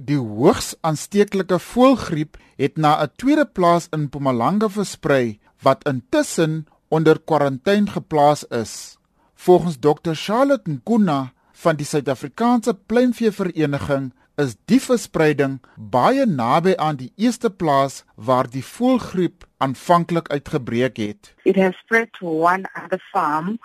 Die hoogs aansteeklike voëlgriep het na 'n tweede plaas in Mpumalanga versprei wat intussen onder kwarantyne geplaas is. Volgens Dr Charlotte Nkuna van die Suid-Afrikaanse Pluimveevereniging is die verspreiding baie naby aan die eerste plaas waar die voëlgriep aanvanklik uitgebreek het. It has spread to one other farm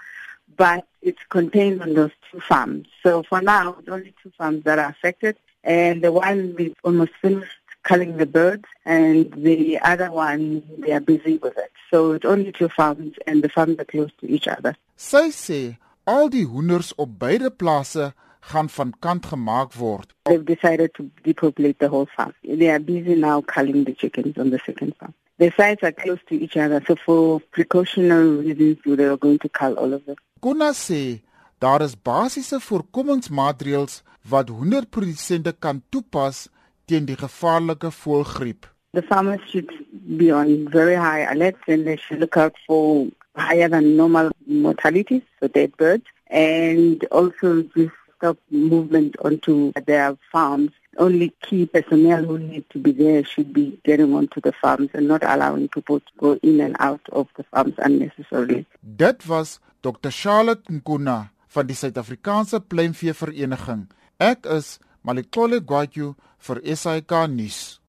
but it's contained on those two farms. So for now, it's only two farms that are affected, and the one is almost finished culling the birds, and the other one, they are busy with it. So it's only two farms, and the farms are close to each other. Sy sê al die hoenders op beide plase gaan van kant gemaak word. They've decided to depopulate the whole farm. They are busy now culling the chickens on the second farm. The sites are close to each other, so for precautionary reasons, they are going to cull all of them. Konna sê daar is basiese voorkomingsmaatreëls wat hoenderprodusente kan toepas teen die gevaarlike voëlgriep. The farmers should be on very high alert and they should look out for higher than normal mortality, so dead birds, and also just stop movement onto their farms only key personnel who need to be there should be getting onto the farms and not allowing people to go in and out of the farms unnecessarily. Dit was Dr Charlotte Nkuna van die Suid-Afrikaanse Pluimveevereniging. Ek is Maliklole Gwatyu vir SAK nuus.